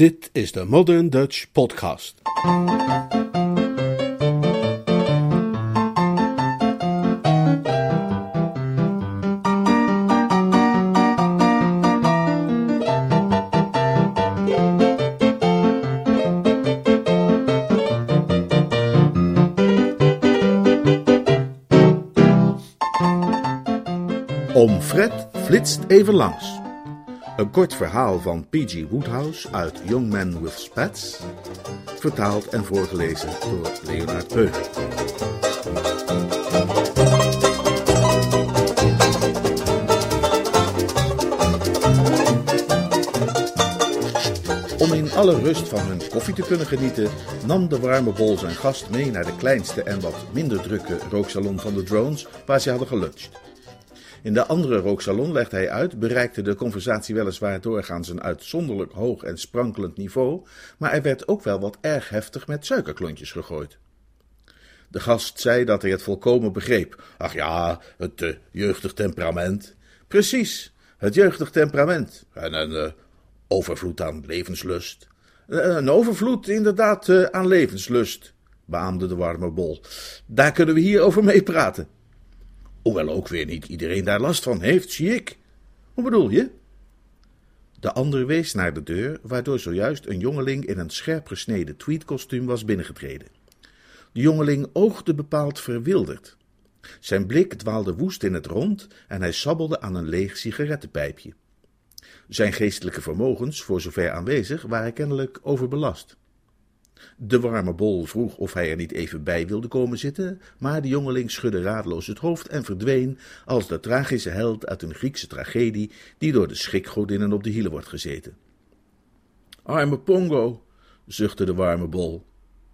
Dit is de Modern Dutch Podcast. Om Fred flitst even langs. Een kort verhaal van P.G. Woodhouse uit Young Men with Spats, vertaald en voorgelezen door Leonard Peug. Om in alle rust van hun koffie te kunnen genieten, nam de warme bol zijn gast mee naar de kleinste en wat minder drukke rooksalon van de drones, waar ze hadden geluncht. In de andere rooksalon, legde hij uit, bereikte de conversatie weliswaar doorgaans een uitzonderlijk hoog en sprankelend niveau, maar er werd ook wel wat erg heftig met suikerklontjes gegooid. De gast zei dat hij het volkomen begreep. Ach ja, het uh, jeugdig temperament. Precies, het jeugdig temperament. En een uh, overvloed aan levenslust. Uh, een overvloed, inderdaad, aan levenslust, beaamde de warme bol. Daar kunnen we hier over meepraten. Hoewel ook weer niet iedereen daar last van heeft, zie ik. Hoe bedoel je? De ander wees naar de deur, waardoor zojuist een jongeling in een scherp gesneden tweedkostuum was binnengetreden. De jongeling oogde bepaald verwilderd. Zijn blik dwaalde woest in het rond en hij sabbelde aan een leeg sigarettenpijpje. Zijn geestelijke vermogens, voor zover aanwezig, waren kennelijk overbelast. De warme bol vroeg of hij er niet even bij wilde komen zitten, maar de jongeling schudde radeloos het hoofd en verdween als de tragische held uit een Griekse tragedie die door de schikgodinnen op de hielen wordt gezeten. Arme Pongo, zuchtte de warme bol.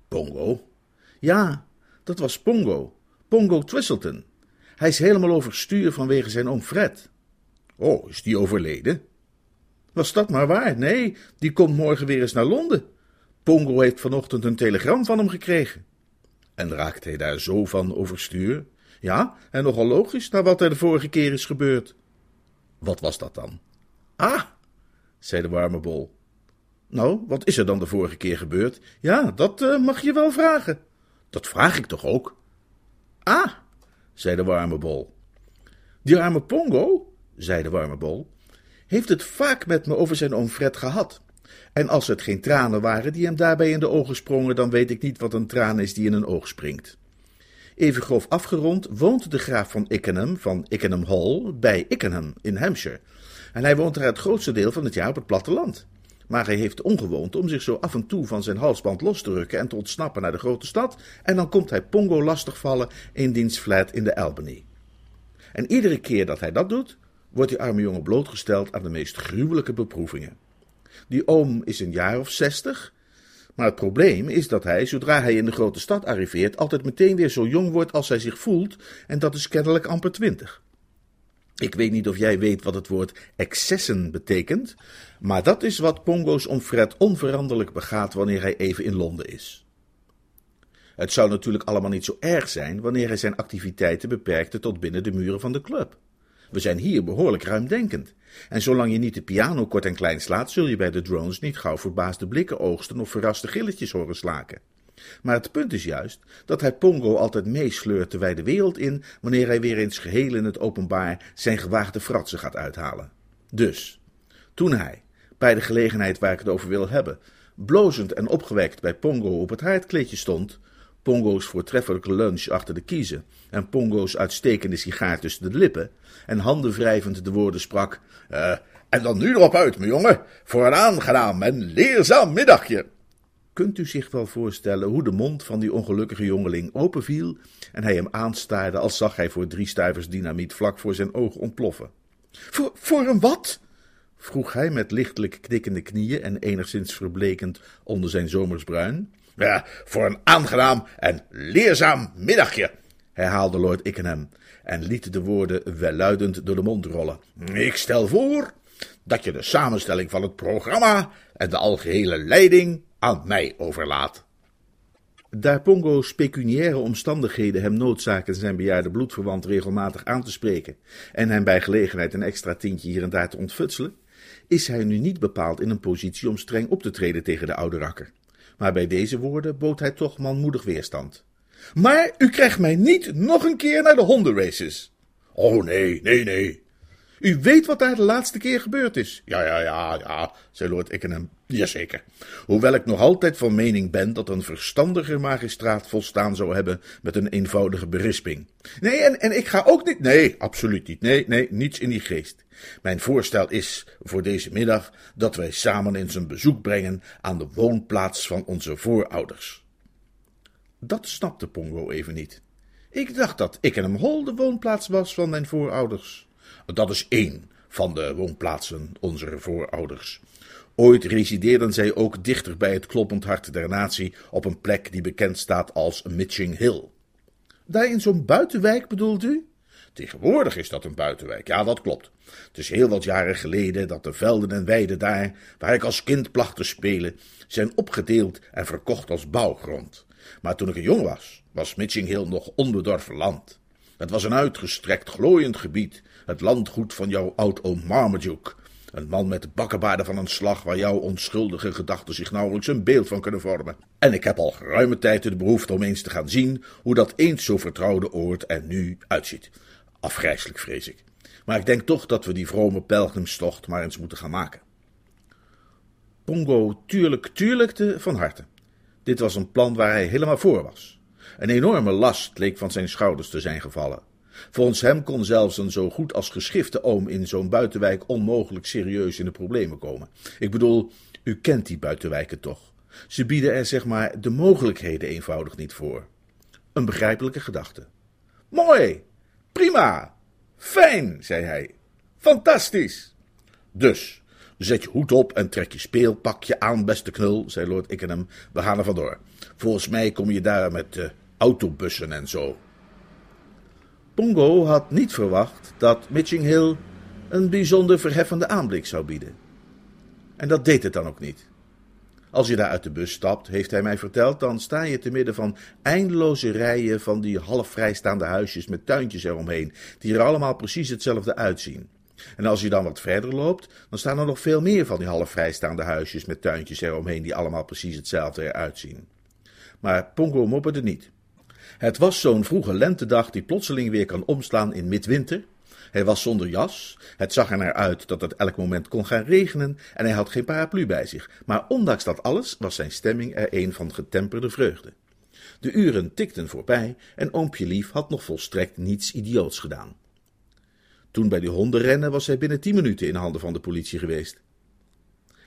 Pongo? Ja, dat was Pongo. Pongo Twistleton. Hij is helemaal overstuur vanwege zijn oom Fred. Oh, is die overleden? Was dat maar waar? Nee, die komt morgen weer eens naar Londen. Pongo heeft vanochtend een telegram van hem gekregen. En raakt hij daar zo van overstuur? Ja, en nogal logisch naar wat er de vorige keer is gebeurd. Wat was dat dan? Ah, zei de warme bol. Nou, wat is er dan de vorige keer gebeurd? Ja, dat uh, mag je wel vragen. Dat vraag ik toch ook? Ah, zei de warme bol. Die arme Pongo, zei de warme bol, heeft het vaak met me over zijn oom Fred gehad. En als het geen tranen waren die hem daarbij in de ogen sprongen, dan weet ik niet wat een traan is die in een oog springt. Even grof afgerond woont de graaf van Ickenham, van Ickenham Hall, bij Ickenham in Hampshire. En hij woont daar het grootste deel van het jaar op het platteland. Maar hij heeft ongewoond om zich zo af en toe van zijn halsband los te rukken en te ontsnappen naar de grote stad, en dan komt hij Pongo lastigvallen in diens flat in de Albany. En iedere keer dat hij dat doet, wordt die arme jongen blootgesteld aan de meest gruwelijke beproevingen. Die oom is een jaar of zestig. Maar het probleem is dat hij, zodra hij in de grote stad arriveert, altijd meteen weer zo jong wordt als hij zich voelt, en dat is kennelijk amper twintig. Ik weet niet of jij weet wat het woord excessen betekent, maar dat is wat Pongo's om Fred onveranderlijk begaat wanneer hij even in Londen is. Het zou natuurlijk allemaal niet zo erg zijn wanneer hij zijn activiteiten beperkte tot binnen de muren van de club. We zijn hier behoorlijk ruimdenkend. En zolang je niet de piano kort en klein slaat, zul je bij de drones niet gauw verbaasde blikken oogsten of verraste gilletjes horen slaken. Maar het punt is juist dat hij Pongo altijd meesleurt de wijde wereld in, wanneer hij weer eens geheel in het openbaar zijn gewaagde fratsen gaat uithalen. Dus, toen hij, bij de gelegenheid waar ik het over wil hebben, blozend en opgewekt bij Pongo op het haardkleedje stond, Pongo's voortreffelijke lunch achter de kiezen en Pongo's uitstekende sigaar tussen de lippen, en handen wrijvend de woorden sprak: uh, En dan nu erop uit, mijn jongen, voor een aangenaam en leerzaam middagje. Kunt u zich wel voorstellen hoe de mond van die ongelukkige jongeling openviel en hij hem aanstaarde als zag hij voor drie stuivers dynamiet vlak voor zijn ogen ontploffen? Voor, voor een wat? vroeg hij met lichtelijk knikkende knieën en enigszins verblekend onder zijn zomersbruin. Ja, voor een aangenaam en leerzaam middagje, herhaalde Lord Ickenham en liet de woorden welluidend door de mond rollen. Ik stel voor dat je de samenstelling van het programma en de algehele leiding aan mij overlaat. Daar Pongo's pecuniaire omstandigheden hem noodzaken zijn bejaarde bloedverwant regelmatig aan te spreken en hem bij gelegenheid een extra tientje hier en daar te ontfutselen, is hij nu niet bepaald in een positie om streng op te treden tegen de oude rakker. Maar bij deze woorden bood hij toch manmoedig weerstand. Maar u krijgt mij niet nog een keer naar de hondenraces. Oh nee, nee, nee. U weet wat daar de laatste keer gebeurd is. Ja, ja, ja, ja, zei Lord Ickenham. Jazeker. Hoewel ik nog altijd van mening ben dat een verstandiger magistraat volstaan zou hebben met een eenvoudige berisping. Nee, en, en ik ga ook niet. Nee, absoluut niet. Nee, nee, niets in die geest. Mijn voorstel is voor deze middag dat wij samen eens een bezoek brengen aan de woonplaats van onze voorouders. Dat snapte Pongo even niet. Ik dacht dat Ickenham Hall de woonplaats was van mijn voorouders. Dat is één van de woonplaatsen onze voorouders. Ooit resideerden zij ook dichter bij het kloppend hart der natie op een plek die bekend staat als Mitching Hill. Daar in zo'n buitenwijk bedoelt u? Tegenwoordig is dat een buitenwijk, ja, dat klopt. Het is heel wat jaren geleden dat de velden en weiden daar, waar ik als kind placht te spelen, zijn opgedeeld en verkocht als bouwgrond. Maar toen ik een jong was, was Mitching Hill nog onbedorven land. Het was een uitgestrekt, glooiend gebied, het landgoed van jouw oud-oom Marmaduke. Een man met bakkenbaarden van een slag waar jouw onschuldige gedachten zich nauwelijks een beeld van kunnen vormen. En ik heb al geruime tijd de behoefte om eens te gaan zien hoe dat eens zo vertrouwde oord er nu uitziet. Afgrijselijk, vrees ik. Maar ik denk toch dat we die vrome pelgrimstocht maar eens moeten gaan maken. Pongo tuurlijk tuurlijkte van harte. Dit was een plan waar hij helemaal voor was. Een enorme last leek van zijn schouders te zijn gevallen. Volgens hem kon zelfs een zo goed als geschifte oom in zo'n buitenwijk onmogelijk serieus in de problemen komen. Ik bedoel, u kent die buitenwijken toch? Ze bieden er zeg maar de mogelijkheden eenvoudig niet voor. Een begrijpelijke gedachte. Mooi, prima, fijn, zei hij. Fantastisch. Dus, zet je hoed op en trek je speelpakje aan, beste knul, zei Lord Ickenham. We gaan er vandoor. Volgens mij kom je daar met uh, autobussen en zo. Pongo had niet verwacht dat Mitching Hill een bijzonder verheffende aanblik zou bieden. En dat deed het dan ook niet. Als je daar uit de bus stapt, heeft hij mij verteld, dan sta je te midden van eindeloze rijen van die half vrijstaande huisjes met tuintjes eromheen, die er allemaal precies hetzelfde uitzien. En als je dan wat verder loopt, dan staan er nog veel meer van die half vrijstaande huisjes met tuintjes eromheen, die allemaal precies hetzelfde eruit zien. Maar Pongo mopperde niet. Het was zo'n vroege lentedag die plotseling weer kan omslaan in midwinter. Hij was zonder jas, het zag er naar uit dat het elk moment kon gaan regenen en hij had geen paraplu bij zich. Maar ondanks dat alles was zijn stemming er een van getemperde vreugde. De uren tikten voorbij en oompje lief had nog volstrekt niets idioots gedaan. Toen bij die hondenrennen was hij binnen tien minuten in handen van de politie geweest.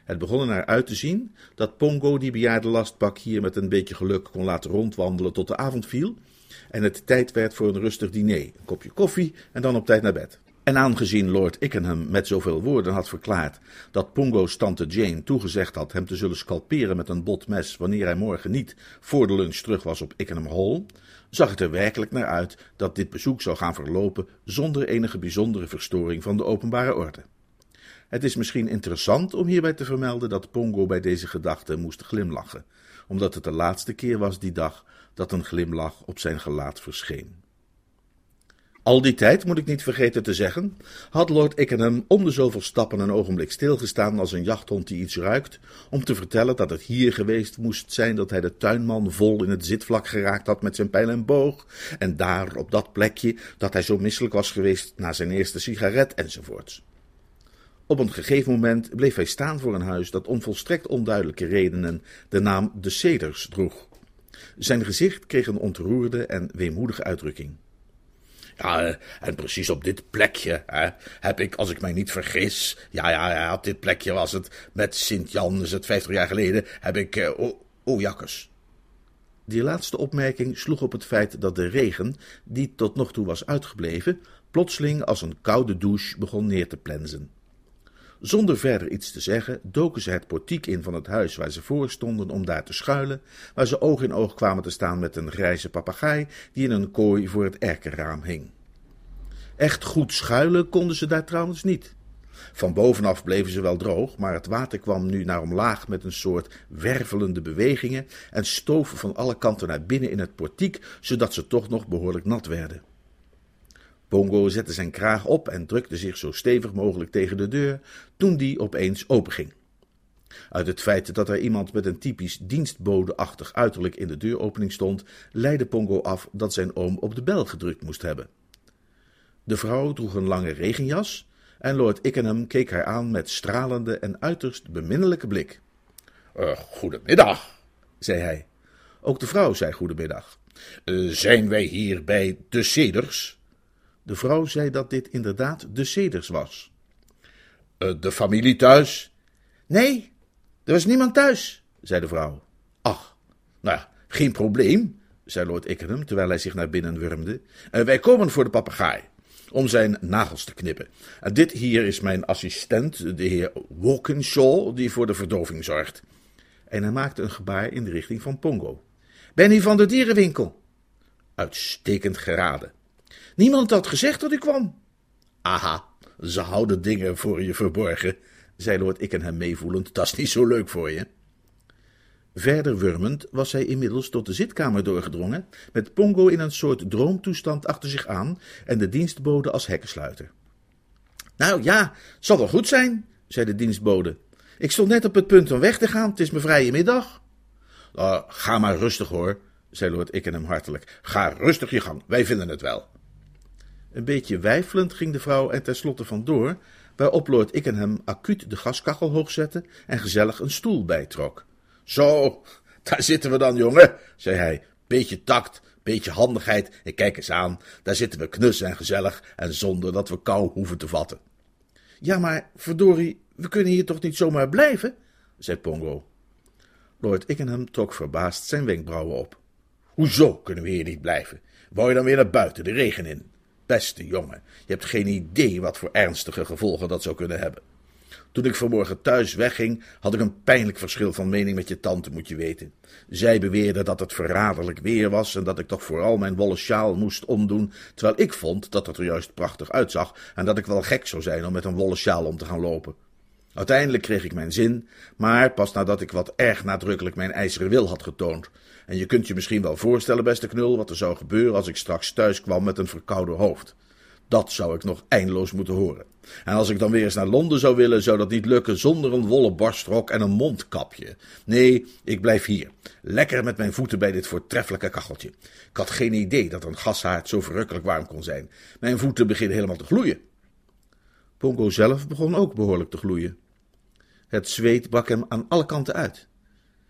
Het begon er naar uit te zien dat Pongo die bejaarde lastbak hier met een beetje geluk kon laten rondwandelen tot de avond viel en het tijd werd voor een rustig diner, een kopje koffie en dan op tijd naar bed. En aangezien Lord Ickenham met zoveel woorden had verklaard dat Pongo's tante Jane toegezegd had hem te zullen scalperen met een bot mes wanneer hij morgen niet voor de lunch terug was op Ickenham Hall, zag het er werkelijk naar uit dat dit bezoek zou gaan verlopen zonder enige bijzondere verstoring van de openbare orde. Het is misschien interessant om hierbij te vermelden dat Pongo bij deze gedachte moest glimlachen, omdat het de laatste keer was die dag dat een glimlach op zijn gelaat verscheen. Al die tijd, moet ik niet vergeten te zeggen, had Lord Ickenham om de zoveel stappen een ogenblik stilgestaan als een jachthond die iets ruikt, om te vertellen dat het hier geweest moest zijn dat hij de tuinman vol in het zitvlak geraakt had met zijn pijl en boog, en daar op dat plekje dat hij zo misselijk was geweest na zijn eerste sigaret enzovoorts. Op een gegeven moment bleef hij staan voor een huis dat om volstrekt onduidelijke redenen de naam De Ceders droeg. Zijn gezicht kreeg een ontroerde en weemoedige uitdrukking. Ja, eh, en precies op dit plekje hè, heb ik, als ik mij niet vergis, ja, ja, ja, op dit plekje was het, met Sint-Jan is het vijftig jaar geleden, heb ik, uh, oh, jakkers. Die laatste opmerking sloeg op het feit dat de regen, die tot nog toe was uitgebleven, plotseling als een koude douche begon neer te plensen. Zonder verder iets te zeggen, doken ze het portiek in van het huis waar ze voor stonden om daar te schuilen, waar ze oog in oog kwamen te staan met een grijze papegaai die in een kooi voor het erkerraam hing. Echt goed schuilen konden ze daar trouwens niet. Van bovenaf bleven ze wel droog, maar het water kwam nu naar omlaag met een soort wervelende bewegingen en stoven van alle kanten naar binnen in het portiek, zodat ze toch nog behoorlijk nat werden. Pongo zette zijn kraag op en drukte zich zo stevig mogelijk tegen de deur, toen die opeens openging. Uit het feit dat er iemand met een typisch dienstbodeachtig uiterlijk in de deuropening stond, leidde Pongo af dat zijn oom op de bel gedrukt moest hebben. De vrouw droeg een lange regenjas en Lord Ickenham keek haar aan met stralende en uiterst beminnelijke blik. Uh, goedemiddag, zei hij. Ook de vrouw zei goedemiddag. Uh, zijn wij hier bij de Ceders? De vrouw zei dat dit inderdaad de Ceders was. Uh, de familie thuis? Nee, er was niemand thuis, zei de vrouw. Ach, nou, geen probleem, zei Lord Ickenham, terwijl hij zich naar binnen wurmde. wij komen voor de papegaai om zijn nagels te knippen. En dit hier is mijn assistent, de heer Walkinshaw, die voor de verdoving zorgt. En hij maakte een gebaar in de richting van Pongo. Ben u van de dierenwinkel? Uitstekend geraden. Niemand had gezegd dat u kwam. Aha, ze houden dingen voor je verborgen, zei Lord Ickenham meevoelend. Dat is niet zo leuk voor je. Verder wurmend was hij inmiddels tot de zitkamer doorgedrongen, met Pongo in een soort droomtoestand achter zich aan en de dienstbode als hekkensluiter. Nou ja, zal wel goed zijn, zei de dienstbode. Ik stond net op het punt om weg te gaan, het is mijn vrije middag. Uh, ga maar rustig hoor, zei Lord Ickenham hartelijk. Ga rustig je gang, wij vinden het wel. Een beetje weifelend ging de vrouw en tenslotte vandoor, waarop Lord Ickenham acuut de gaskachel hoog zette en gezellig een stoel bijtrok. Zo, daar zitten we dan, jongen, zei hij. Beetje tact, beetje handigheid. Ik kijk eens aan, daar zitten we knus en gezellig en zonder dat we kou hoeven te vatten. Ja, maar verdorie, we kunnen hier toch niet zomaar blijven? zei Pongo. Lord Ickenham trok verbaasd zijn wenkbrauwen op. Hoezo kunnen we hier niet blijven? Wou je dan weer naar buiten, de regen in? Beste jongen, je hebt geen idee wat voor ernstige gevolgen dat zou kunnen hebben. Toen ik vanmorgen thuis wegging, had ik een pijnlijk verschil van mening met je tante, moet je weten. Zij beweerde dat het verraderlijk weer was en dat ik toch vooral mijn wollen sjaal moest omdoen, terwijl ik vond dat het er juist prachtig uitzag en dat ik wel gek zou zijn om met een wollen sjaal om te gaan lopen. Uiteindelijk kreeg ik mijn zin, maar pas nadat ik wat erg nadrukkelijk mijn ijzeren wil had getoond. En je kunt je misschien wel voorstellen, beste knul, wat er zou gebeuren als ik straks thuis kwam met een verkouden hoofd. Dat zou ik nog eindeloos moeten horen. En als ik dan weer eens naar Londen zou willen, zou dat niet lukken zonder een wollen borstrok en een mondkapje. Nee, ik blijf hier. Lekker met mijn voeten bij dit voortreffelijke kacheltje. Ik had geen idee dat een gashaard zo verrukkelijk warm kon zijn. Mijn voeten beginnen helemaal te gloeien. Pongo zelf begon ook behoorlijk te gloeien. Het zweet brak hem aan alle kanten uit.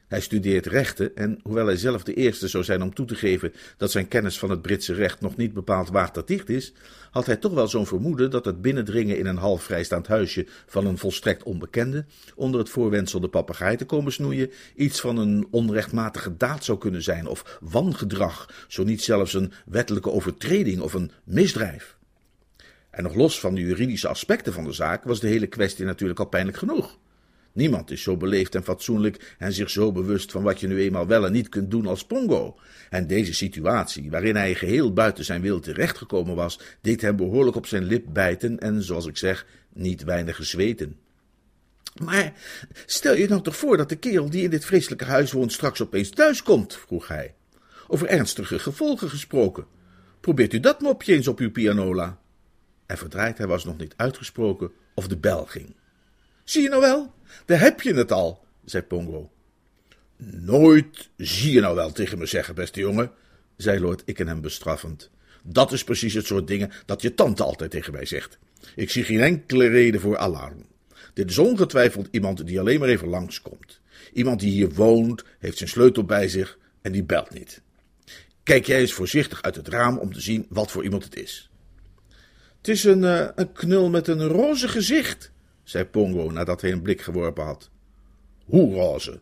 Hij studeert rechten en hoewel hij zelf de eerste zou zijn om toe te geven dat zijn kennis van het Britse recht nog niet bepaald waterdicht is, had hij toch wel zo'n vermoeden dat het binnendringen in een half vrijstaand huisje van een volstrekt onbekende, onder het voorwendsel de papegaai te komen snoeien, iets van een onrechtmatige daad zou kunnen zijn of wangedrag, zo niet zelfs een wettelijke overtreding of een misdrijf. En nog los van de juridische aspecten van de zaak was de hele kwestie natuurlijk al pijnlijk genoeg. Niemand is zo beleefd en fatsoenlijk en zich zo bewust van wat je nu eenmaal wel en niet kunt doen als Pongo. En deze situatie, waarin hij geheel buiten zijn wil terechtgekomen was, deed hem behoorlijk op zijn lip bijten en, zoals ik zeg, niet weinig gezweten. Maar stel je nou toch voor dat de kerel die in dit vreselijke huis woont straks opeens thuis komt, vroeg hij. Over ernstige gevolgen gesproken. Probeert u dat mopje eens op uw pianola. En verdraaid hij was nog niet uitgesproken of de bel ging. Zie je nou wel? Daar heb je het al, zei Pongo. Nooit zie je nou wel tegen me zeggen, beste jongen, zei Lord Ickenham bestraffend. Dat is precies het soort dingen dat je tante altijd tegen mij zegt. Ik zie geen enkele reden voor alarm. Dit is ongetwijfeld iemand die alleen maar even langskomt. Iemand die hier woont, heeft zijn sleutel bij zich en die belt niet. Kijk jij eens voorzichtig uit het raam om te zien wat voor iemand het is. Het is een, uh, een knul met een roze gezicht, zei Pongo nadat hij een blik geworpen had. Hoe roze?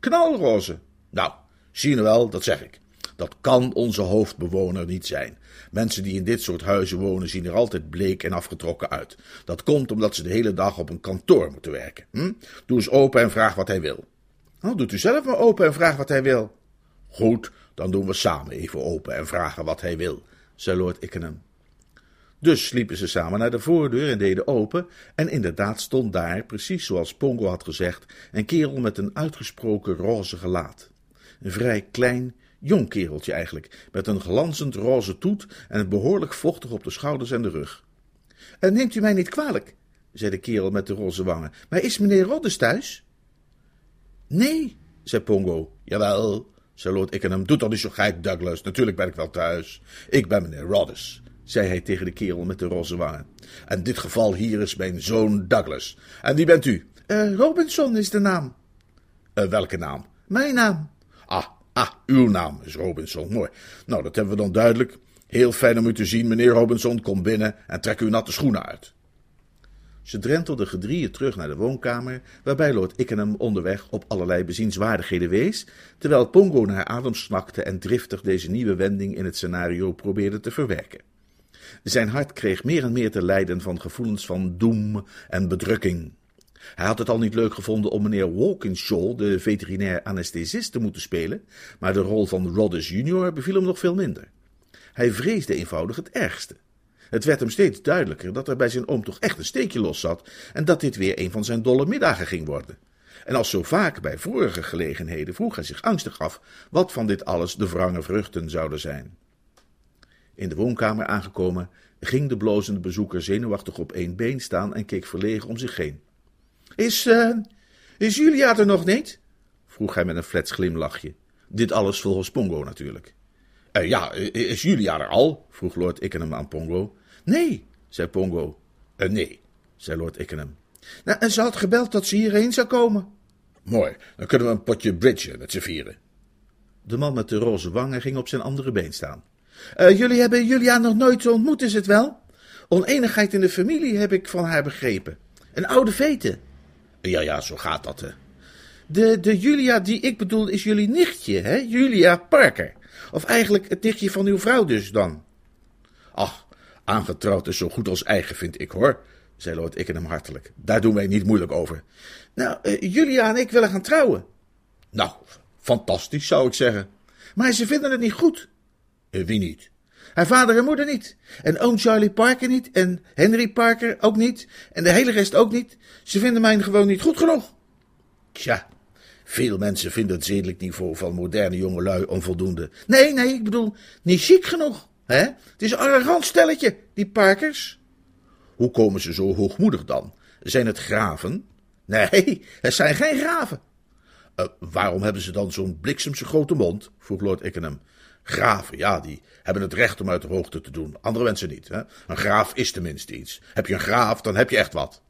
Knalroze. Nou, zie je wel, dat zeg ik. Dat kan onze hoofdbewoner niet zijn. Mensen die in dit soort huizen wonen zien er altijd bleek en afgetrokken uit. Dat komt omdat ze de hele dag op een kantoor moeten werken. Hm? Doe eens open en vraag wat hij wil. Nou, doet u zelf maar open en vraag wat hij wil. Goed, dan doen we samen even open en vragen wat hij wil, zei Lord Ickenham. Dus liepen ze samen naar de voordeur en deden open, en inderdaad stond daar, precies zoals Pongo had gezegd, een kerel met een uitgesproken roze gelaat. Een vrij klein, Jong kereltje eigenlijk, met een glanzend roze toet en behoorlijk vochtig op de schouders en de rug. En neemt u mij niet kwalijk, zei de kerel met de roze wangen, maar is meneer Roddes thuis? Nee, zei Pongo. Jawel, zei Lord Ickenham. Doe toch niet zo gek, Douglas. Natuurlijk ben ik wel thuis. Ik ben meneer Roddes, zei hij tegen de kerel met de roze wangen. En dit geval hier is mijn zoon Douglas. En wie bent u? Uh, Robinson is de naam. Uh, welke naam? Mijn naam. Ah, ah, uw naam is Robinson. Mooi. Nou, dat hebben we dan duidelijk. Heel fijn om u te zien, meneer Robinson. Kom binnen en trek uw natte schoenen uit. Ze drentelden gedrieën terug naar de woonkamer, waarbij Lord Ickenham onderweg op allerlei bezienswaardigheden wees, terwijl Pongo naar adem snakte en driftig deze nieuwe wending in het scenario probeerde te verwerken. Zijn hart kreeg meer en meer te lijden van gevoelens van doem en bedrukking. Hij had het al niet leuk gevonden om meneer Walkinshaw, de veterinair anesthesist, te moeten spelen, maar de rol van Roddes junior beviel hem nog veel minder. Hij vreesde eenvoudig het ergste. Het werd hem steeds duidelijker dat er bij zijn oom toch echt een steekje los zat en dat dit weer een van zijn dolle middagen ging worden. En als zo vaak bij vorige gelegenheden vroeg hij zich angstig af wat van dit alles de wrange vruchten zouden zijn. In de woonkamer aangekomen ging de blozende bezoeker zenuwachtig op één been staan en keek verlegen om zich heen. Is, uh, is Julia er nog niet? vroeg hij met een flets glimlachje. Dit alles volgens Pongo natuurlijk. Uh, ja, is Julia er al? vroeg Lord Ickenham aan Pongo. Nee, zei Pongo. Uh, nee, zei Lord Ickenham. Nou, en ze had gebeld dat ze hierheen zou komen. Mooi, dan kunnen we een potje bridge met z'n vieren. De man met de roze wangen ging op zijn andere been staan. Uh, jullie hebben Julia nog nooit ontmoet, is het wel? Oneenigheid in de familie heb ik van haar begrepen. Een oude vete. Ja, ja, zo gaat dat, hè. De, de Julia die ik bedoel is jullie nichtje, hè? Julia Parker. Of eigenlijk het nichtje van uw vrouw dus dan. Ach, aangetrouwd is zo goed als eigen, vind ik, hoor, zei Lord Ickenham hartelijk. Daar doen wij niet moeilijk over. Nou, uh, Julia en ik willen gaan trouwen. Nou, fantastisch, zou ik zeggen. Maar ze vinden het niet goed. Uh, wie niet? Haar vader en moeder niet. En oom Charlie Parker niet. En Henry Parker ook niet. En de hele rest ook niet. Ze vinden mij gewoon niet goed genoeg. Tja, veel mensen vinden het zedelijk niveau van moderne jongelui onvoldoende. Nee, nee, ik bedoel, niet chic genoeg. Hè? Het is een arrogant stelletje, die Parkers. Hoe komen ze zo hoogmoedig dan? Zijn het graven? Nee, het zijn geen graven. Uh, waarom hebben ze dan zo'n bliksemse grote mond? vroeg Lord Ickenham. Graven, ja, die hebben het recht om uit de hoogte te doen. Andere mensen niet. Hè? Een graaf is tenminste iets. Heb je een graaf, dan heb je echt wat.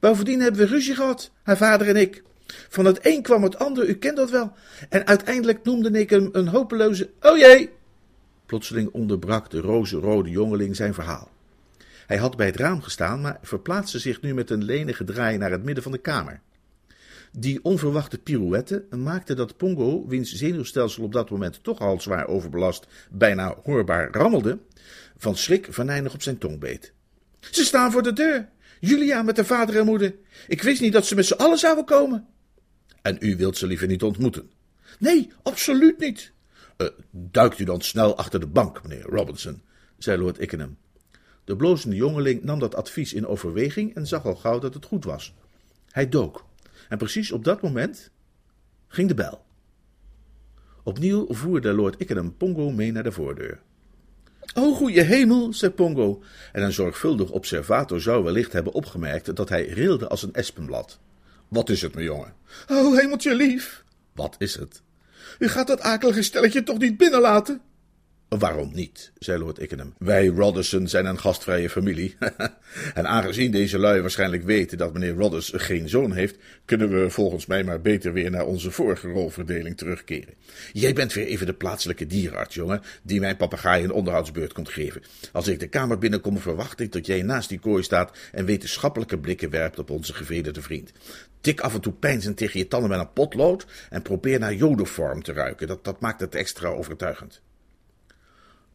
Bovendien hebben we ruzie gehad, haar vader en ik. Van het een kwam het ander, u kent dat wel. En uiteindelijk noemde ik hem een hopeloze. Oh jee! Plotseling onderbrak de roze-rode jongeling zijn verhaal. Hij had bij het raam gestaan, maar verplaatste zich nu met een lenige draai naar het midden van de kamer. Die onverwachte pirouette maakte dat Pongo, wiens zenuwstelsel op dat moment toch al zwaar overbelast, bijna hoorbaar rammelde, van schrik venijnig op zijn tong beet. Ze staan voor de deur. Julia met haar vader en moeder. Ik wist niet dat ze met z'n allen zouden komen. En u wilt ze liever niet ontmoeten? Nee, absoluut niet. Uh, duikt u dan snel achter de bank, meneer Robinson, zei Lord Ickenham. De blozende jongeling nam dat advies in overweging en zag al gauw dat het goed was. Hij dook. En precies op dat moment ging de bel. Opnieuw voerde Lord Ickenham Pongo mee naar de voordeur. O, goeie hemel, zei Pongo, en een zorgvuldig observator zou wellicht hebben opgemerkt dat hij rilde als een espenblad. Wat is het, mijn jongen? O, hemeltje lief. Wat is het? U gaat dat akelige stelletje toch niet binnenlaten? Waarom niet? zei Lord Ickenham. Wij Roddison zijn een gastvrije familie. en aangezien deze lui waarschijnlijk weten dat meneer Rodders geen zoon heeft, kunnen we volgens mij maar beter weer naar onze vorige rolverdeling terugkeren. Jij bent weer even de plaatselijke dierenarts, jongen, die mijn papegaai een onderhoudsbeurt komt geven. Als ik de kamer binnenkom, verwacht ik dat jij naast die kooi staat en wetenschappelijke blikken werpt op onze gevederde vriend. Tik af en toe pijnzend tegen je tanden met een potlood en probeer naar jodenvorm te ruiken. Dat, dat maakt het extra overtuigend.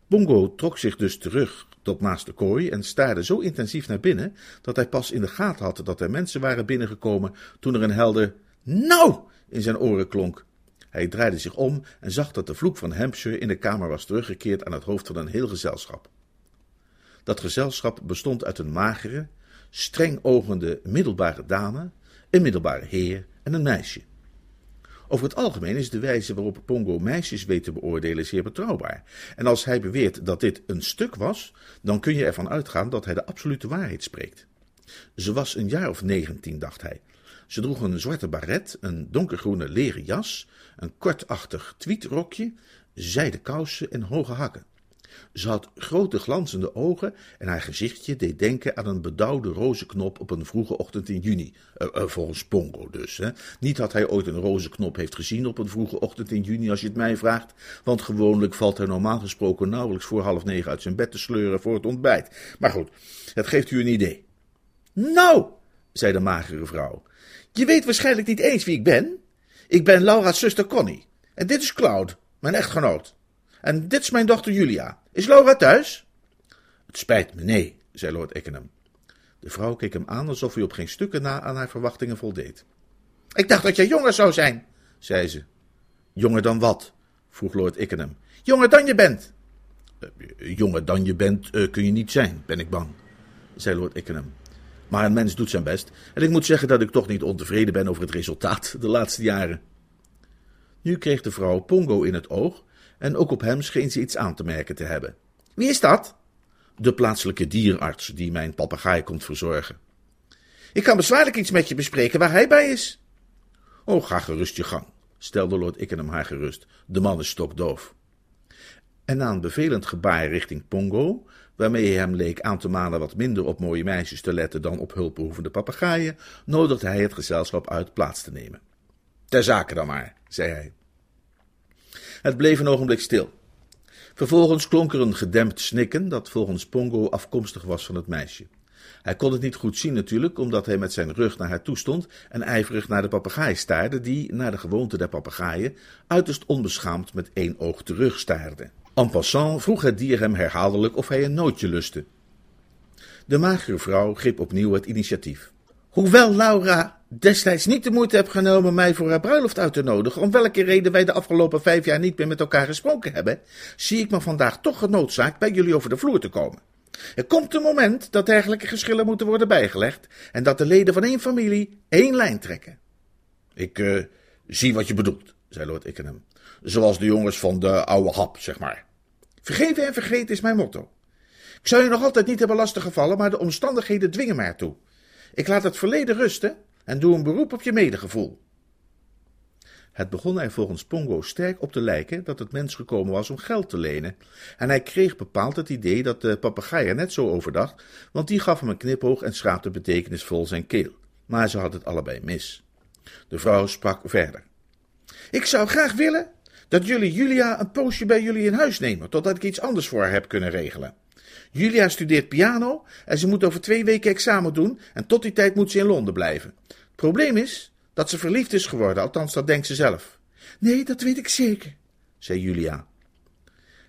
Bongo trok zich dus terug tot naast de kooi en staarde zo intensief naar binnen dat hij pas in de gaten had dat er mensen waren binnengekomen toen er een helder nou in zijn oren klonk. Hij draaide zich om en zag dat de vloek van Hampshire in de kamer was teruggekeerd aan het hoofd van een heel gezelschap. Dat gezelschap bestond uit een magere, streng ogende middelbare dame, een middelbare heer en een meisje. Over het algemeen is de wijze waarop Pongo meisjes weet te beoordelen zeer betrouwbaar. En als hij beweert dat dit een stuk was, dan kun je ervan uitgaan dat hij de absolute waarheid spreekt. Ze was een jaar of negentien, dacht hij. Ze droeg een zwarte baret, een donkergroene leren jas, een kortachtig tweetrokje, zijden kousen en hoge hakken. Ze had grote glanzende ogen en haar gezichtje deed denken aan een bedauwde rozenknop op een vroege ochtend in juni. Uh, uh, volgens Pongo dus. Hè. Niet dat hij ooit een rozenknop heeft gezien op een vroege ochtend in juni, als je het mij vraagt. Want gewoonlijk valt hij normaal gesproken nauwelijks voor half negen uit zijn bed te sleuren voor het ontbijt. Maar goed, het geeft u een idee. Nou, zei de magere vrouw, je weet waarschijnlijk niet eens wie ik ben. Ik ben Laura's zuster Connie. En dit is Cloud, mijn echtgenoot. En dit is mijn dochter Julia. Is Laura thuis? Het spijt me, nee, zei Lord Ickenham. De vrouw keek hem aan alsof hij op geen stukken na aan haar verwachtingen voldeed. Ik dacht dat jij jonger zou zijn, zei ze. Jonger dan wat? vroeg Lord Ickenham. Jonger dan je bent. Uh, jonger dan je bent uh, kun je niet zijn, ben ik bang, zei Lord Ickenham. Maar een mens doet zijn best. En ik moet zeggen dat ik toch niet ontevreden ben over het resultaat de laatste jaren. Nu kreeg de vrouw Pongo in het oog en ook op hem scheen ze iets aan te merken te hebben. Wie is dat? De plaatselijke dierarts die mijn papegaai komt verzorgen. Ik kan bezwaarlijk iets met je bespreken waar hij bij is. Oh, ga gerust je gang, stelde Lord Ickenham haar gerust. De man is stokdoof. En na een bevelend gebaar richting Pongo, waarmee hij hem leek aan te manen wat minder op mooie meisjes te letten dan op hulpbehoevende papegaaien, nodigde hij het gezelschap uit plaats te nemen. Ter zake dan maar, zei hij. Het bleef een ogenblik stil. Vervolgens klonk er een gedempt snikken dat volgens Pongo afkomstig was van het meisje. Hij kon het niet goed zien natuurlijk, omdat hij met zijn rug naar haar toe stond en ijverig naar de papegaai staarde, die, naar de gewoonte der papegaaien, uiterst onbeschaamd met één oog terugstaarde. En passant vroeg het dier hem herhaaldelijk of hij een nootje lustte. De magere vrouw greep opnieuw het initiatief. Hoewel Laura destijds niet de moeite heeft genomen mij voor haar bruiloft uit te nodigen, om welke reden wij de afgelopen vijf jaar niet meer met elkaar gesproken hebben, zie ik me vandaag toch genoodzaakt bij jullie over de vloer te komen. Er komt een moment dat dergelijke geschillen moeten worden bijgelegd en dat de leden van één familie één lijn trekken. Ik uh, zie wat je bedoelt, zei Lord Ickenham. Zoals de jongens van de oude hap, zeg maar. Vergeven en vergeten is mijn motto. Ik zou je nog altijd niet hebben lastiggevallen, maar de omstandigheden dwingen mij ertoe. Ik laat het verleden rusten en doe een beroep op je medegevoel. Het begon er volgens Pongo sterk op te lijken dat het mens gekomen was om geld te lenen, en hij kreeg bepaald het idee dat de papegaai er net zo over dacht, want die gaf hem een knipoog en schraapte betekenisvol zijn keel. Maar ze had het allebei mis. De vrouw sprak verder. Ik zou graag willen dat jullie Julia een poosje bij jullie in huis nemen, totdat ik iets anders voor haar heb kunnen regelen. Julia studeert piano en ze moet over twee weken examen doen en tot die tijd moet ze in Londen blijven. Probleem is dat ze verliefd is geworden, althans dat denkt ze zelf. Nee, dat weet ik zeker, zei Julia.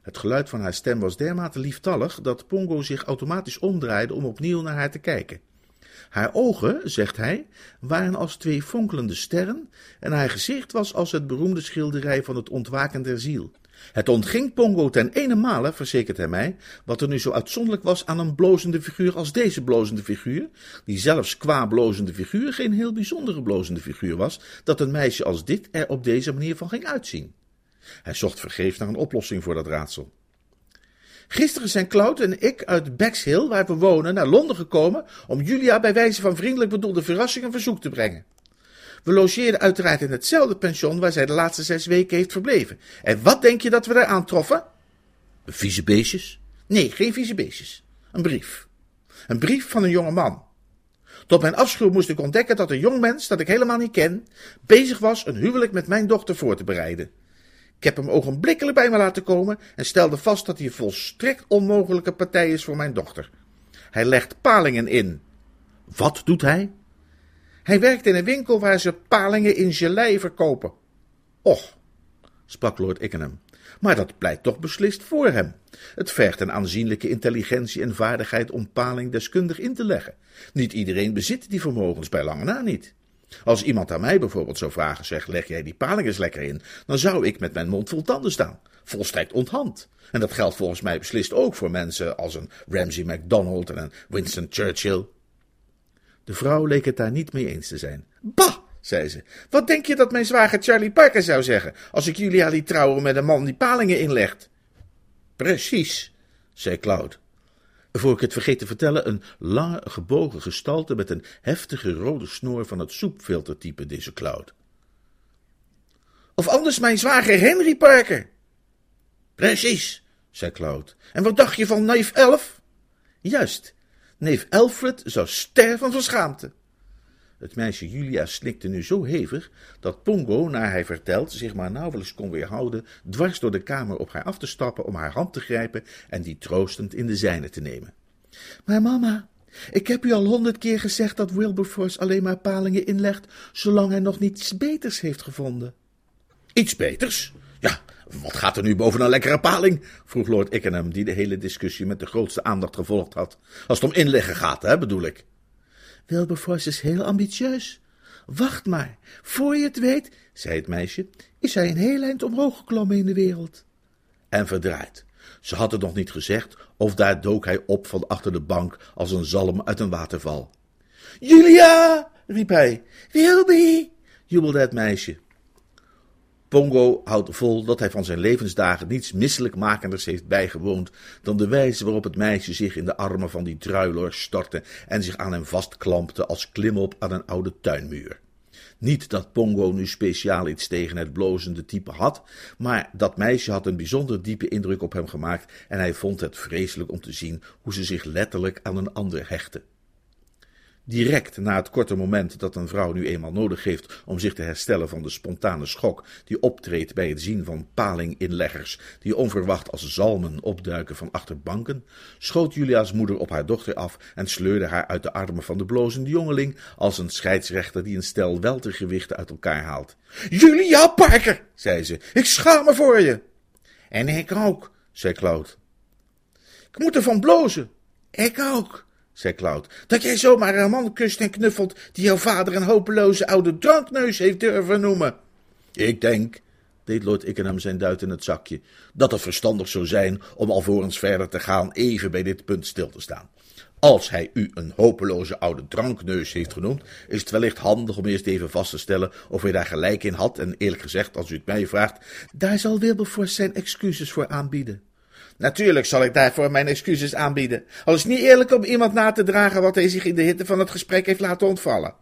Het geluid van haar stem was dermate lieftallig dat Pongo zich automatisch omdraaide om opnieuw naar haar te kijken. Haar ogen, zegt hij, waren als twee fonkelende sterren en haar gezicht was als het beroemde schilderij van het ontwaken der ziel. Het ontging Pongo ten ene male, verzekert hij mij, wat er nu zo uitzonderlijk was aan een blozende figuur als deze blozende figuur, die zelfs qua blozende figuur geen heel bijzondere blozende figuur was, dat een meisje als dit er op deze manier van ging uitzien. Hij zocht vergeefs naar een oplossing voor dat raadsel. Gisteren zijn Cloud en ik uit Bexhill, waar we wonen, naar Londen gekomen om Julia bij wijze van vriendelijk bedoelde verrassing een verzoek te brengen. We logeerden uiteraard in hetzelfde pension waar zij de laatste zes weken heeft verbleven. En wat denk je dat we daar aantroffen? Vieze beestjes? Nee, geen vieze beestjes. Een brief. Een brief van een jonge man. Tot mijn afschuw moest ik ontdekken dat een jong mens, dat ik helemaal niet ken, bezig was een huwelijk met mijn dochter voor te bereiden. Ik heb hem ogenblikkelijk bij me laten komen en stelde vast dat hij een volstrekt onmogelijke partij is voor mijn dochter. Hij legt palingen in. Wat doet hij? Hij werkt in een winkel waar ze palingen in gelei verkopen. Och, sprak Lord Ickenham, maar dat pleit toch beslist voor hem. Het vergt een aanzienlijke intelligentie en vaardigheid om paling deskundig in te leggen. Niet iedereen bezit die vermogens, bij lange na niet. Als iemand aan mij bijvoorbeeld zou vragen, zeg, leg jij die paling eens lekker in, dan zou ik met mijn mond vol tanden staan. Volstrekt onthand. En dat geldt volgens mij beslist ook voor mensen als een Ramsay MacDonald en een Winston Churchill. De vrouw leek het daar niet mee eens te zijn. Bah, zei ze. Wat denk je dat mijn zwager Charlie Parker zou zeggen als ik Julia liet trouwen met een man die palingen inlegt? Precies, zei Cloud. Voor ik het vergeet te vertellen, een lange gebogen gestalte met een heftige rode snoer van het soepfiltertype, deze Cloud. Of anders mijn zwager Henry Parker. Precies, zei Cloud. En wat dacht je van neef Elf? Juist, neef Alfred zou sterven van schaamte. Het meisje Julia snikte nu zo hevig dat Pongo, naar hij vertelt, zich maar nauwelijks kon weerhouden dwars door de kamer op haar af te stappen om haar hand te grijpen en die troostend in de zijne te nemen. Maar mama, ik heb u al honderd keer gezegd dat Wilberforce alleen maar palingen inlegt, zolang hij nog niets beters heeft gevonden. Iets beters? Ja, wat gaat er nu boven een lekkere paling? vroeg Lord Ickenham, die de hele discussie met de grootste aandacht gevolgd had. Als het om inleggen gaat, hè, bedoel ik. Wilberforce is heel ambitieus. Wacht maar, voor je het weet, zei het meisje, is hij een heel eind omhoog geklommen in de wereld. En verdraaid. Ze had het nog niet gezegd, of daar dook hij op van achter de bank als een zalm uit een waterval. Julia, riep hij. Wilby, jubelde het meisje. Pongo houdt vol dat hij van zijn levensdagen niets misselijkmakenders heeft bijgewoond dan de wijze waarop het meisje zich in de armen van die druiloor stortte en zich aan hem vastklampte als klimop aan een oude tuinmuur. Niet dat Pongo nu speciaal iets tegen het blozende type had, maar dat meisje had een bijzonder diepe indruk op hem gemaakt en hij vond het vreselijk om te zien hoe ze zich letterlijk aan een ander hechtte. Direct na het korte moment dat een vrouw nu eenmaal nodig heeft om zich te herstellen van de spontane schok die optreedt bij het zien van palinginleggers die onverwacht als zalmen opduiken van achter banken, schoot Julia's moeder op haar dochter af en sleurde haar uit de armen van de blozende jongeling als een scheidsrechter die een stel weltergewichten uit elkaar haalt. Julia Parker, zei ze, ik schaam me voor je. En ik ook, zei Cloud. Ik moet ervan blozen. Ik ook zei Cloud, dat jij zomaar een man kust en knuffelt die jouw vader een hopeloze oude drankneus heeft durven noemen. Ik denk, deed Lord Ickenham zijn duit in het zakje, dat het verstandig zou zijn om alvorens verder te gaan even bij dit punt stil te staan. Als hij u een hopeloze oude drankneus heeft genoemd, is het wellicht handig om eerst even vast te stellen of hij daar gelijk in had. En eerlijk gezegd, als u het mij vraagt, daar zal Wilberforce zijn excuses voor aanbieden. Natuurlijk zal ik daarvoor mijn excuses aanbieden. Al is het niet eerlijk om iemand na te dragen wat hij zich in de hitte van het gesprek heeft laten ontvallen.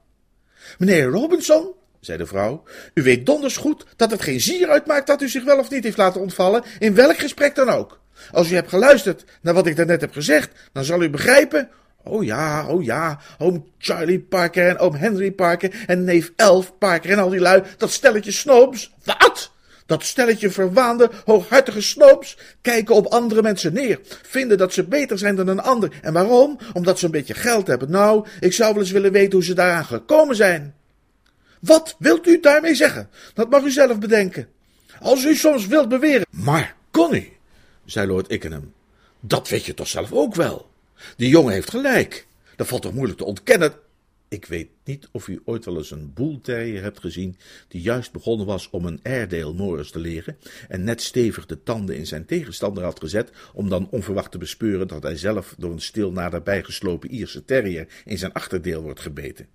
Meneer Robinson, zei de vrouw, u weet donders goed dat het geen zier uitmaakt dat u zich wel of niet heeft laten ontvallen, in welk gesprek dan ook. Als u hebt geluisterd naar wat ik daarnet heb gezegd, dan zal u begrijpen. Oh ja, oh ja, oom Charlie Parker en oom Henry Parker en neef Elf Parker en al die lui, dat stelletje snobs. Wat? Dat stelletje verwaande, hooghartige snoops kijken op andere mensen neer, vinden dat ze beter zijn dan een ander. En waarom? Omdat ze een beetje geld hebben. Nou, ik zou wel eens willen weten hoe ze daaraan gekomen zijn. Wat wilt u daarmee zeggen? Dat mag u zelf bedenken. Als u soms wilt beweren. Maar, Connie, zei Lord Ickenham, dat weet je toch zelf ook wel. Die jongen heeft gelijk. Dat valt toch moeilijk te ontkennen. Ik weet niet of u ooit wel eens een boelterrier hebt gezien die juist begonnen was om een Airedale Morris te leren en net stevig de tanden in zijn tegenstander had gezet om dan onverwacht te bespeuren dat hij zelf door een stil naderbij geslopen Ierse terrier in zijn achterdeel wordt gebeten.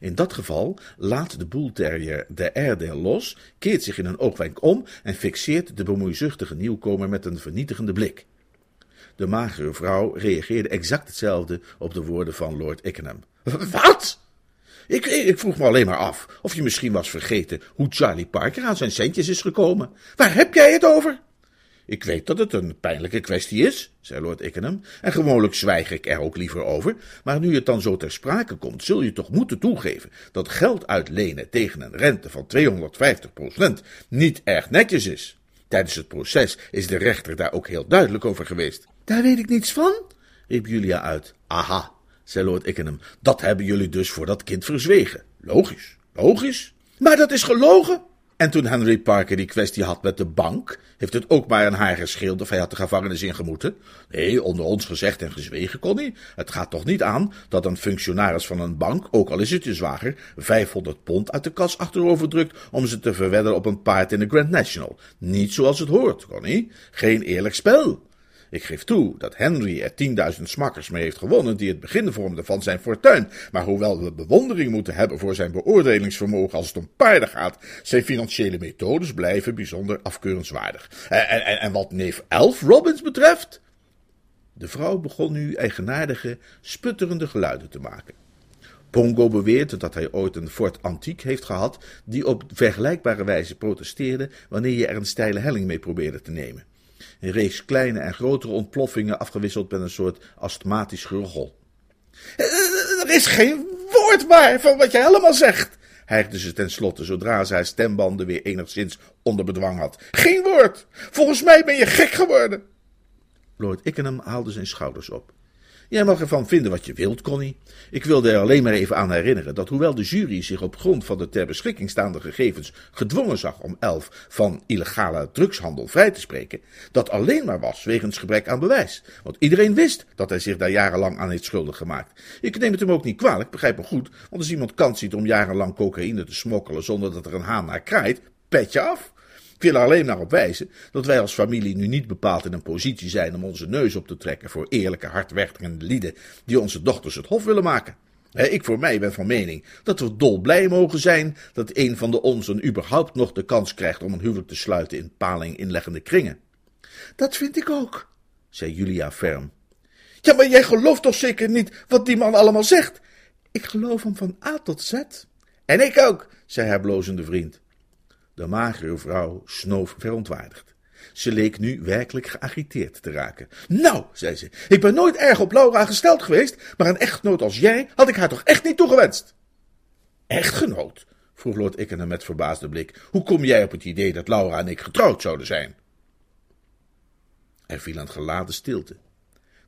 In dat geval laat de boelterrier de Airedale los, keert zich in een oogwenk om en fixeert de bemoeizuchtige nieuwkomer met een vernietigende blik. De magere vrouw reageerde exact hetzelfde op de woorden van Lord Ickenham. Wat? Ik, ik, vroeg me alleen maar af of je misschien was vergeten hoe Charlie Parker aan zijn centjes is gekomen. Waar heb jij het over? Ik weet dat het een pijnlijke kwestie is, zei Lord Ickenham, en gewoonlijk zwijg ik er ook liever over, maar nu het dan zo ter sprake komt, zul je toch moeten toegeven dat geld uitlenen tegen een rente van 250 procent niet erg netjes is. Tijdens het proces is de rechter daar ook heel duidelijk over geweest. Daar weet ik niets van, riep Julia uit. Aha, zei Lord Ickenham, dat hebben jullie dus voor dat kind verzwegen. Logisch, logisch. Maar dat is gelogen. En toen Henry Parker die kwestie had met de bank, heeft het ook maar een haar gescheeld of hij had de gevangenis ingemoeten. Nee, onder ons gezegd en gezwegen, Connie. Het gaat toch niet aan dat een functionaris van een bank, ook al is het je zwager, 500 pond uit de kas achterover drukt om ze te verwedden op een paard in de Grand National. Niet zoals het hoort, Connie. Geen eerlijk spel. Ik geef toe dat Henry er tienduizend smakkers mee heeft gewonnen die het begin vormden van zijn fortuin. Maar hoewel we bewondering moeten hebben voor zijn beoordelingsvermogen als het om paarden gaat, zijn financiële methodes blijven bijzonder afkeurenswaardig. En, en, en wat neef Elf Robbins betreft. De vrouw begon nu eigenaardige, sputterende geluiden te maken. Pongo beweert dat hij ooit een Fort Antiek heeft gehad die op vergelijkbare wijze protesteerde wanneer je er een steile helling mee probeerde te nemen. Een reeks kleine en grotere ontploffingen afgewisseld met een soort astmatisch gerochel. Er is geen woord waar van wat je helemaal zegt, hijgde ze tenslotte zodra haar stembanden weer enigszins onder bedwang had. Geen woord! Volgens mij ben je gek geworden! Lord Ickenham haalde zijn schouders op. Jij mag ervan vinden wat je wilt, Connie. Ik wilde er alleen maar even aan herinneren dat hoewel de jury zich op grond van de ter beschikking staande gegevens gedwongen zag om elf van illegale drugshandel vrij te spreken, dat alleen maar was wegens gebrek aan bewijs. Want iedereen wist dat hij zich daar jarenlang aan heeft schuldig gemaakt. Ik neem het hem ook niet kwalijk, begrijp me goed, want als iemand kans ziet om jarenlang cocaïne te smokkelen zonder dat er een haan naar kraait, petje af. Ik wil er alleen maar op wijzen dat wij als familie nu niet bepaald in een positie zijn om onze neus op te trekken voor eerlijke, hardwerkende lieden die onze dochters het hof willen maken. Ik voor mij ben van mening dat we dolblij mogen zijn dat een van de onzen überhaupt nog de kans krijgt om een huwelijk te sluiten in paling inleggende kringen. Dat vind ik ook, zei Julia ferm. Ja, maar jij gelooft toch zeker niet wat die man allemaal zegt? Ik geloof hem van A tot Z. En ik ook, zei haar blozende vriend. De magere vrouw snoof verontwaardigd. Ze leek nu werkelijk geagiteerd te raken. Nou, zei ze, ik ben nooit erg op Laura gesteld geweest, maar een echtgenoot als jij had ik haar toch echt niet toegewenst? Echtgenoot? vroeg Lord Ickenham met verbaasde blik. Hoe kom jij op het idee dat Laura en ik getrouwd zouden zijn? Er viel een geladen stilte,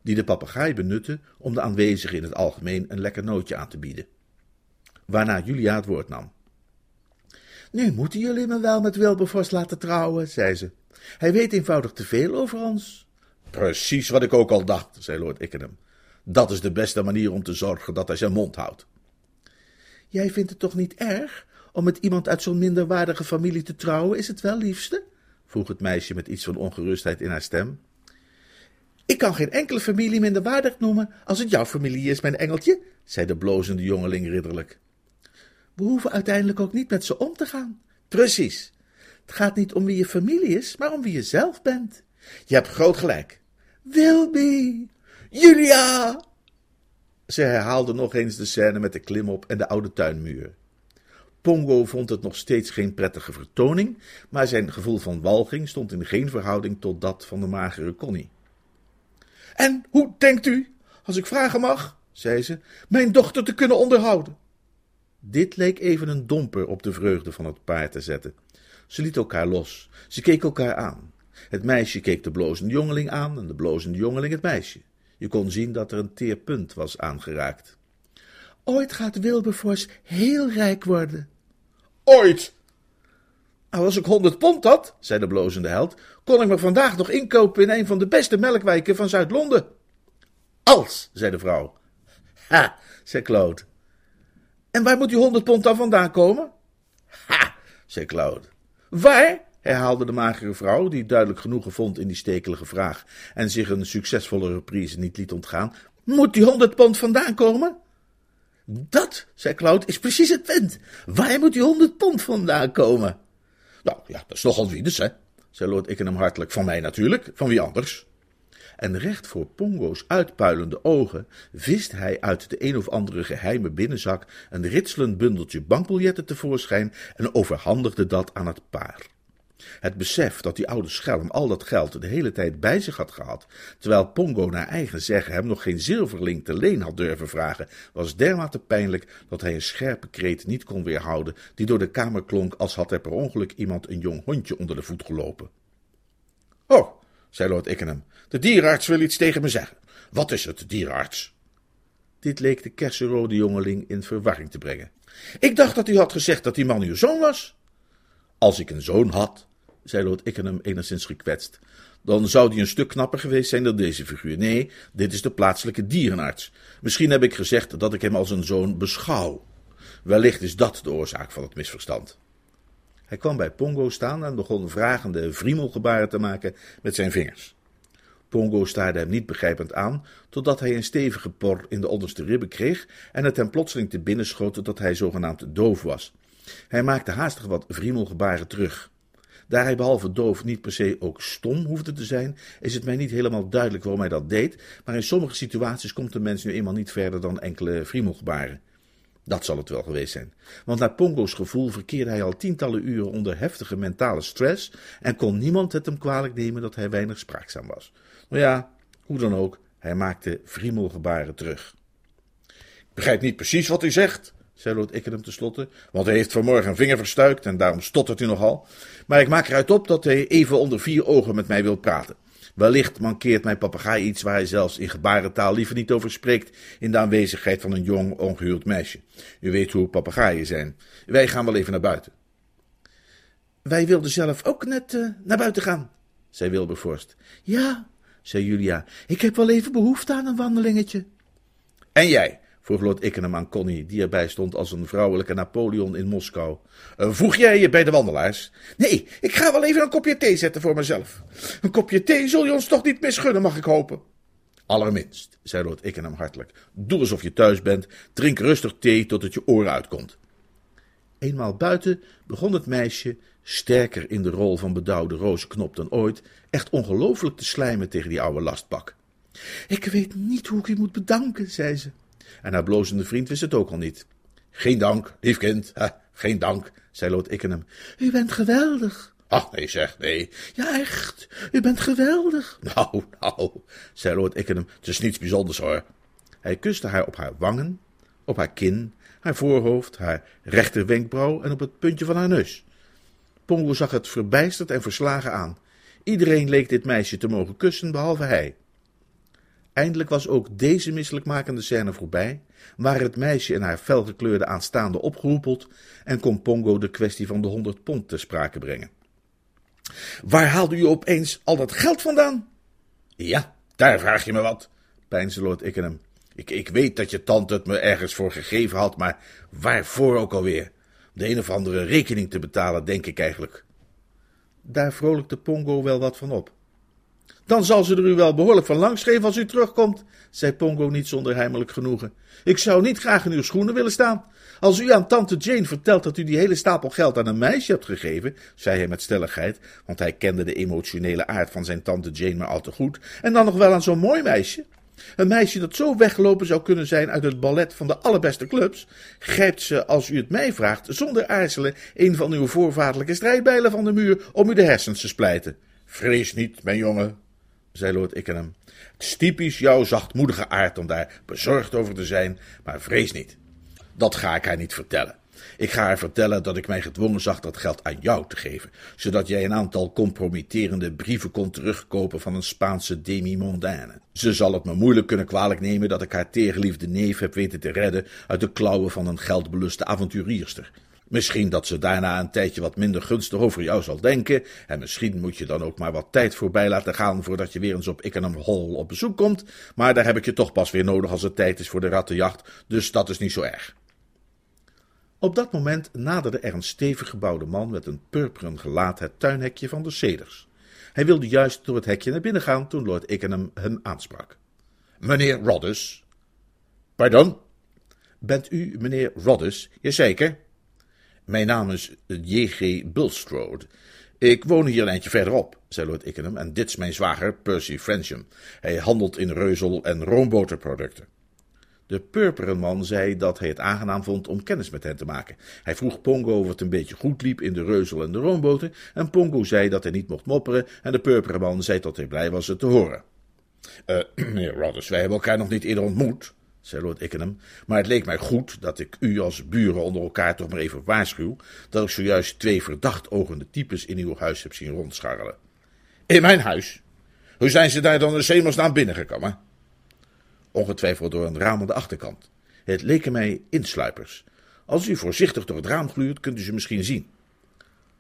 die de papegaai benutte om de aanwezigen in het algemeen een lekker nootje aan te bieden. Waarna Julia het woord nam. Nu moeten jullie me wel met Wilberforce laten trouwen, zei ze. Hij weet eenvoudig te veel over ons. Precies wat ik ook al dacht, zei Lord Ickenham. Dat is de beste manier om te zorgen dat hij zijn mond houdt. Jij vindt het toch niet erg om met iemand uit zo'n minderwaardige familie te trouwen, is het wel, liefste? vroeg het meisje met iets van ongerustheid in haar stem. Ik kan geen enkele familie minderwaardig noemen als het jouw familie is, mijn engeltje, zei de blozende jongeling ridderlijk. We hoeven uiteindelijk ook niet met ze om te gaan. Precies. Het gaat niet om wie je familie is, maar om wie je zelf bent. Je hebt groot gelijk. Wilby! Julia! Ze herhaalde nog eens de scène met de klimop en de oude tuinmuur. Pongo vond het nog steeds geen prettige vertoning, maar zijn gevoel van walging stond in geen verhouding tot dat van de magere Connie. En hoe denkt u, als ik vragen mag, zei ze, mijn dochter te kunnen onderhouden? Dit leek even een domper op de vreugde van het paard te zetten. Ze liet elkaar los. Ze keken elkaar aan. Het meisje keek de blozende jongeling aan en de blozende jongeling het meisje. Je kon zien dat er een teer punt was aangeraakt. Ooit gaat Wilberforce heel rijk worden. Ooit! Nou, als ik honderd pond had, zei de blozende held, kon ik me vandaag nog inkopen in een van de beste melkwijken van Zuid-Londen. Als, zei de vrouw. Ha, zei Claude. En waar moet die honderd pond dan vandaan komen? Ha, zei Claude. Waar? herhaalde de magere vrouw, die duidelijk genoegen vond in die stekelige vraag en zich een succesvolle reprise niet liet ontgaan. Moet die honderd pond vandaan komen? Dat, zei Claude, is precies het punt. Waar moet die honderd pond vandaan komen? Nou ja, dat is nogal wiedes, hè, zei Lord Ickenham hartelijk. Van mij natuurlijk, van wie anders? En recht voor Pongo's uitpuilende ogen vist hij uit de een of andere geheime binnenzak een ritselend bundeltje bankbiljetten tevoorschijn en overhandigde dat aan het paar. Het besef dat die oude schelm al dat geld de hele tijd bij zich had gehad, terwijl Pongo naar eigen zeggen hem nog geen zilverling te leen had durven vragen, was dermate pijnlijk dat hij een scherpe kreet niet kon weerhouden, die door de kamer klonk als had er per ongeluk iemand een jong hondje onder de voet gelopen. Oh, zei Lord Ickenham, de dierenarts wil iets tegen me zeggen. Wat is het, dierenarts? Dit leek de kersenrode jongeling in verwarring te brengen. Ik dacht dat u had gezegd dat die man uw zoon was. Als ik een zoon had, zei Lord Ickenham enigszins gekwetst, dan zou die een stuk knapper geweest zijn dan deze figuur. Nee, dit is de plaatselijke dierenarts. Misschien heb ik gezegd dat ik hem als een zoon beschouw. Wellicht is dat de oorzaak van het misverstand. Hij kwam bij Pongo staan en begon vragende vriemelgebaren te maken met zijn vingers. Pongo staarde hem niet begrijpend aan, totdat hij een stevige por in de onderste ribben kreeg en het hem plotseling te binnen schoot dat hij zogenaamd doof was. Hij maakte haastig wat vriemelgebaren terug. Daar hij behalve doof niet per se ook stom hoefde te zijn, is het mij niet helemaal duidelijk waarom hij dat deed, maar in sommige situaties komt de mens nu eenmaal niet verder dan enkele vriemelgebaren. Dat zal het wel geweest zijn. Want naar Pongo's gevoel verkeerde hij al tientallen uren onder heftige mentale stress en kon niemand het hem kwalijk nemen dat hij weinig spraakzaam was. Maar ja, hoe dan ook, hij maakte vriemelgebaren terug. Ik begrijp niet precies wat hij zegt, zei Lord Ickenham tenslotte, want hij heeft vanmorgen een vinger verstuikt en daarom stottert hij nogal. Maar ik maak eruit op dat hij even onder vier ogen met mij wil praten. Wellicht mankeert mijn papegaai iets waar hij zelfs in gebarentaal liever niet over spreekt in de aanwezigheid van een jong, ongehuwd meisje. U weet hoe papegaaien zijn. Wij gaan wel even naar buiten. Wij wilden zelf ook net uh, naar buiten gaan, zei Wilberforst. Ja, zei Julia, ik heb wel even behoefte aan een wandelingetje. En jij? vroeg Lord Ickenham aan Connie, die erbij stond als een vrouwelijke Napoleon in Moskou. Uh, voeg jij je bij de wandelaars? Nee, ik ga wel even een kopje thee zetten voor mezelf. Een kopje thee zul je ons toch niet misgunnen, mag ik hopen? Allerminst, zei Lord Ickenham hartelijk. Doe alsof je thuis bent, drink rustig thee tot het je oren uitkomt. Eenmaal buiten begon het meisje, sterker in de rol van bedauwde rozenknop dan ooit, echt ongelooflijk te slijmen tegen die oude lastbak. Ik weet niet hoe ik u moet bedanken, zei ze. En haar blozende vriend wist het ook al niet. Geen dank, lief kind, ha, geen dank, zei Lord Ickenham. U bent geweldig. Ach, nee zeg, nee. Ja, echt, u bent geweldig. Nou, nou, zei Lord Ickenham, het is niets bijzonders hoor. Hij kuste haar op haar wangen, op haar kin, haar voorhoofd, haar rechterwenkbrauw en op het puntje van haar neus. Pongo zag het verbijsterd en verslagen aan. Iedereen leek dit meisje te mogen kussen, behalve hij. Eindelijk was ook deze misselijkmakende scène voorbij, waren het meisje en haar felgekleurde aanstaande opgeroepeld en kon Pongo de kwestie van de honderd pond ter sprake brengen. Waar haalde u opeens al dat geld vandaan? Ja, daar vraag je me wat, peinsde Lord Ickenham. Ik, ik weet dat je tante het me ergens voor gegeven had, maar waarvoor ook alweer? De een of andere rekening te betalen, denk ik eigenlijk. Daar vrolijkte Pongo wel wat van op. Dan zal ze er u wel behoorlijk van langs geven als u terugkomt, zei Pongo niet zonder heimelijk genoegen. Ik zou niet graag in uw schoenen willen staan. Als u aan tante Jane vertelt dat u die hele stapel geld aan een meisje hebt gegeven, zei hij met stelligheid, want hij kende de emotionele aard van zijn tante Jane maar al te goed, en dan nog wel aan zo'n mooi meisje. Een meisje dat zo weggelopen zou kunnen zijn uit het ballet van de allerbeste clubs, grijpt ze, als u het mij vraagt, zonder aarzelen een van uw voorvaderlijke strijdbijlen van de muur om u de hersens te splijten. Vrees niet, mijn jongen, zei Lord Ickenham. Het is typisch jouw zachtmoedige aard om daar bezorgd over te zijn, maar vrees niet. Dat ga ik haar niet vertellen. Ik ga haar vertellen dat ik mij gedwongen zag dat geld aan jou te geven, zodat jij een aantal compromitterende brieven kon terugkopen van een Spaanse demi-mondaine. Ze zal het me moeilijk kunnen kwalijk nemen dat ik haar teergeliefde neef heb weten te redden uit de klauwen van een geldbeluste avonturierster. Misschien dat ze daarna een tijdje wat minder gunstig over jou zal denken. En misschien moet je dan ook maar wat tijd voorbij laten gaan voordat je weer eens op Ickenham Hall op bezoek komt. Maar daar heb ik je toch pas weer nodig als het tijd is voor de rattenjacht. Dus dat is niet zo erg. Op dat moment naderde er een stevig gebouwde man met een purperen gelaat het tuinhekje van de ceders. Hij wilde juist door het hekje naar binnen gaan toen Lord Ickenham hem aansprak. Meneer Roddus. Pardon? Bent u meneer Roddus? Jazeker. Mijn naam is J.G. Bulstrode. Ik woon hier een eindje verderop, zei Lord Ickenham, en dit is mijn zwager, Percy Frensham. Hij handelt in reuzel- en roomboterproducten. De purperen man zei dat hij het aangenaam vond om kennis met hen te maken. Hij vroeg Pongo of het een beetje goed liep in de reuzel en de roomboter, en Pongo zei dat hij niet mocht mopperen, en de purperen man zei dat hij blij was het te horen. Uh, meneer Rodders, wij hebben elkaar nog niet eerder ontmoet zei Lord Ickenham, maar het leek mij goed dat ik u als buren onder elkaar toch maar even waarschuw dat ik zojuist twee verdacht ogende types in uw huis heb zien rondscharrelen. In mijn huis? Hoe zijn ze daar dan de hemelsnaam binnengekomen? Ongetwijfeld door een raam aan de achterkant. Het leken mij insluipers. Als u voorzichtig door het raam gluurt, kunt u ze misschien zien.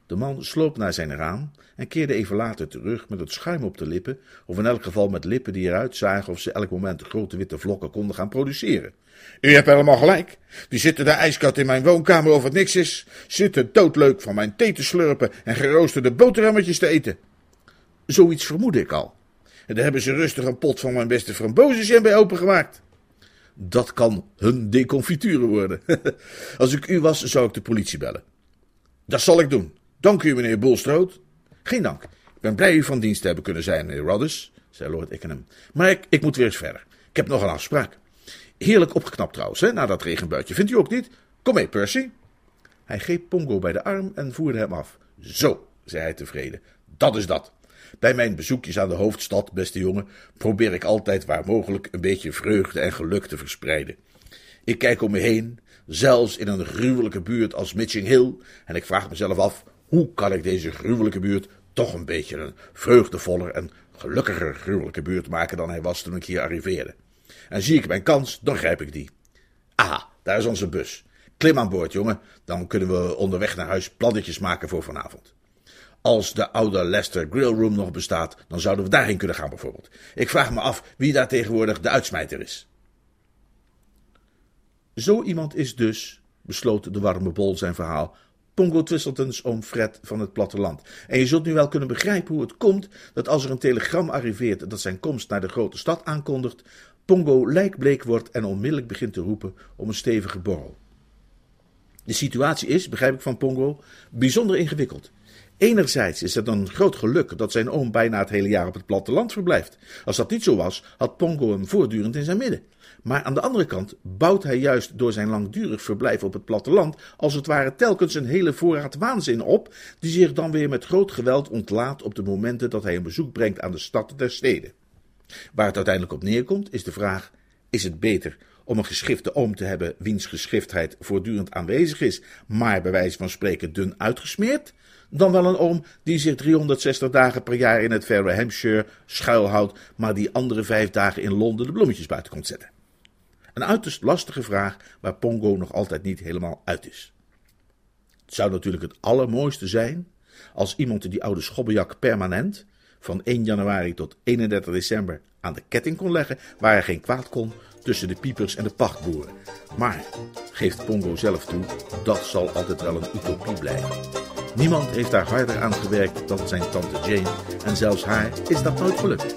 De man sloop naar zijn raam en keerde even later terug met het schuim op de lippen, of in elk geval met lippen die eruit zagen of ze elk moment grote witte vlokken konden gaan produceren. U hebt helemaal gelijk. Die zitten daar ijskoud in mijn woonkamer of het niks is, zitten doodleuk van mijn thee te slurpen en geroosterde boterhammetjes te eten. Zoiets vermoedde ik al. En daar hebben ze rustig een pot van mijn beste frambozenjam bij opengemaakt. Dat kan hun deconfiture worden. Als ik u was, zou ik de politie bellen. Dat zal ik doen. Dank u, meneer Bulstroot. Geen dank. Ik ben blij u van dienst te hebben kunnen zijn, meneer Rodders, zei Lord Ickenham. Maar ik, ik moet weer eens verder. Ik heb nog een afspraak. Heerlijk opgeknapt trouwens, hè, na dat regenbuitje. Vindt u ook niet? Kom mee, Percy. Hij greep Pongo bij de arm en voerde hem af. Zo, zei hij tevreden. Dat is dat. Bij mijn bezoekjes aan de hoofdstad, beste jongen, probeer ik altijd waar mogelijk een beetje vreugde en geluk te verspreiden. Ik kijk om me heen, zelfs in een gruwelijke buurt als Mitching Hill, en ik vraag mezelf af, hoe kan ik deze gruwelijke buurt toch een beetje een vreugdevoller en gelukkiger gruwelijke buurt maken dan hij was toen ik hier arriveerde. En zie ik mijn kans, dan grijp ik die. Aha, daar is onze bus. Klim aan boord, jongen, dan kunnen we onderweg naar huis plannetjes maken voor vanavond. Als de oude Leicester Grill Room nog bestaat, dan zouden we daarheen kunnen gaan bijvoorbeeld. Ik vraag me af wie daar tegenwoordig de uitsmijter is. Zo iemand is dus, besloot de warme bol zijn verhaal, Pongo Twistletons oom Fred van het platteland. En je zult nu wel kunnen begrijpen hoe het komt dat als er een telegram arriveert dat zijn komst naar de grote stad aankondigt, Pongo lijkbleek wordt en onmiddellijk begint te roepen om een stevige borrel. De situatie is, begrijp ik van Pongo, bijzonder ingewikkeld. Enerzijds is het een groot geluk dat zijn oom bijna het hele jaar op het platteland verblijft. Als dat niet zo was, had Pongo hem voortdurend in zijn midden. Maar aan de andere kant bouwt hij juist door zijn langdurig verblijf op het platteland als het ware telkens een hele voorraad waanzin op, die zich dan weer met groot geweld ontlaat op de momenten dat hij een bezoek brengt aan de stad der steden. Waar het uiteindelijk op neerkomt, is de vraag: is het beter om een geschifte oom te hebben wiens geschiftheid voortdurend aanwezig is, maar bij wijze van spreken dun uitgesmeerd, dan wel een oom die zich 360 dagen per jaar in het verre Hampshire schuilhoudt, maar die andere vijf dagen in Londen de bloemetjes buiten komt zetten. Een uiterst lastige vraag waar Pongo nog altijd niet helemaal uit is. Het zou natuurlijk het allermooiste zijn als iemand die oude schobbejak permanent van 1 januari tot 31 december aan de ketting kon leggen, waar hij geen kwaad kon tussen de piepers en de pachtboeren. Maar, geeft Pongo zelf toe, dat zal altijd wel een utopie blijven. Niemand heeft daar harder aan gewerkt dan zijn tante Jane en zelfs haar is dat nooit gelukt.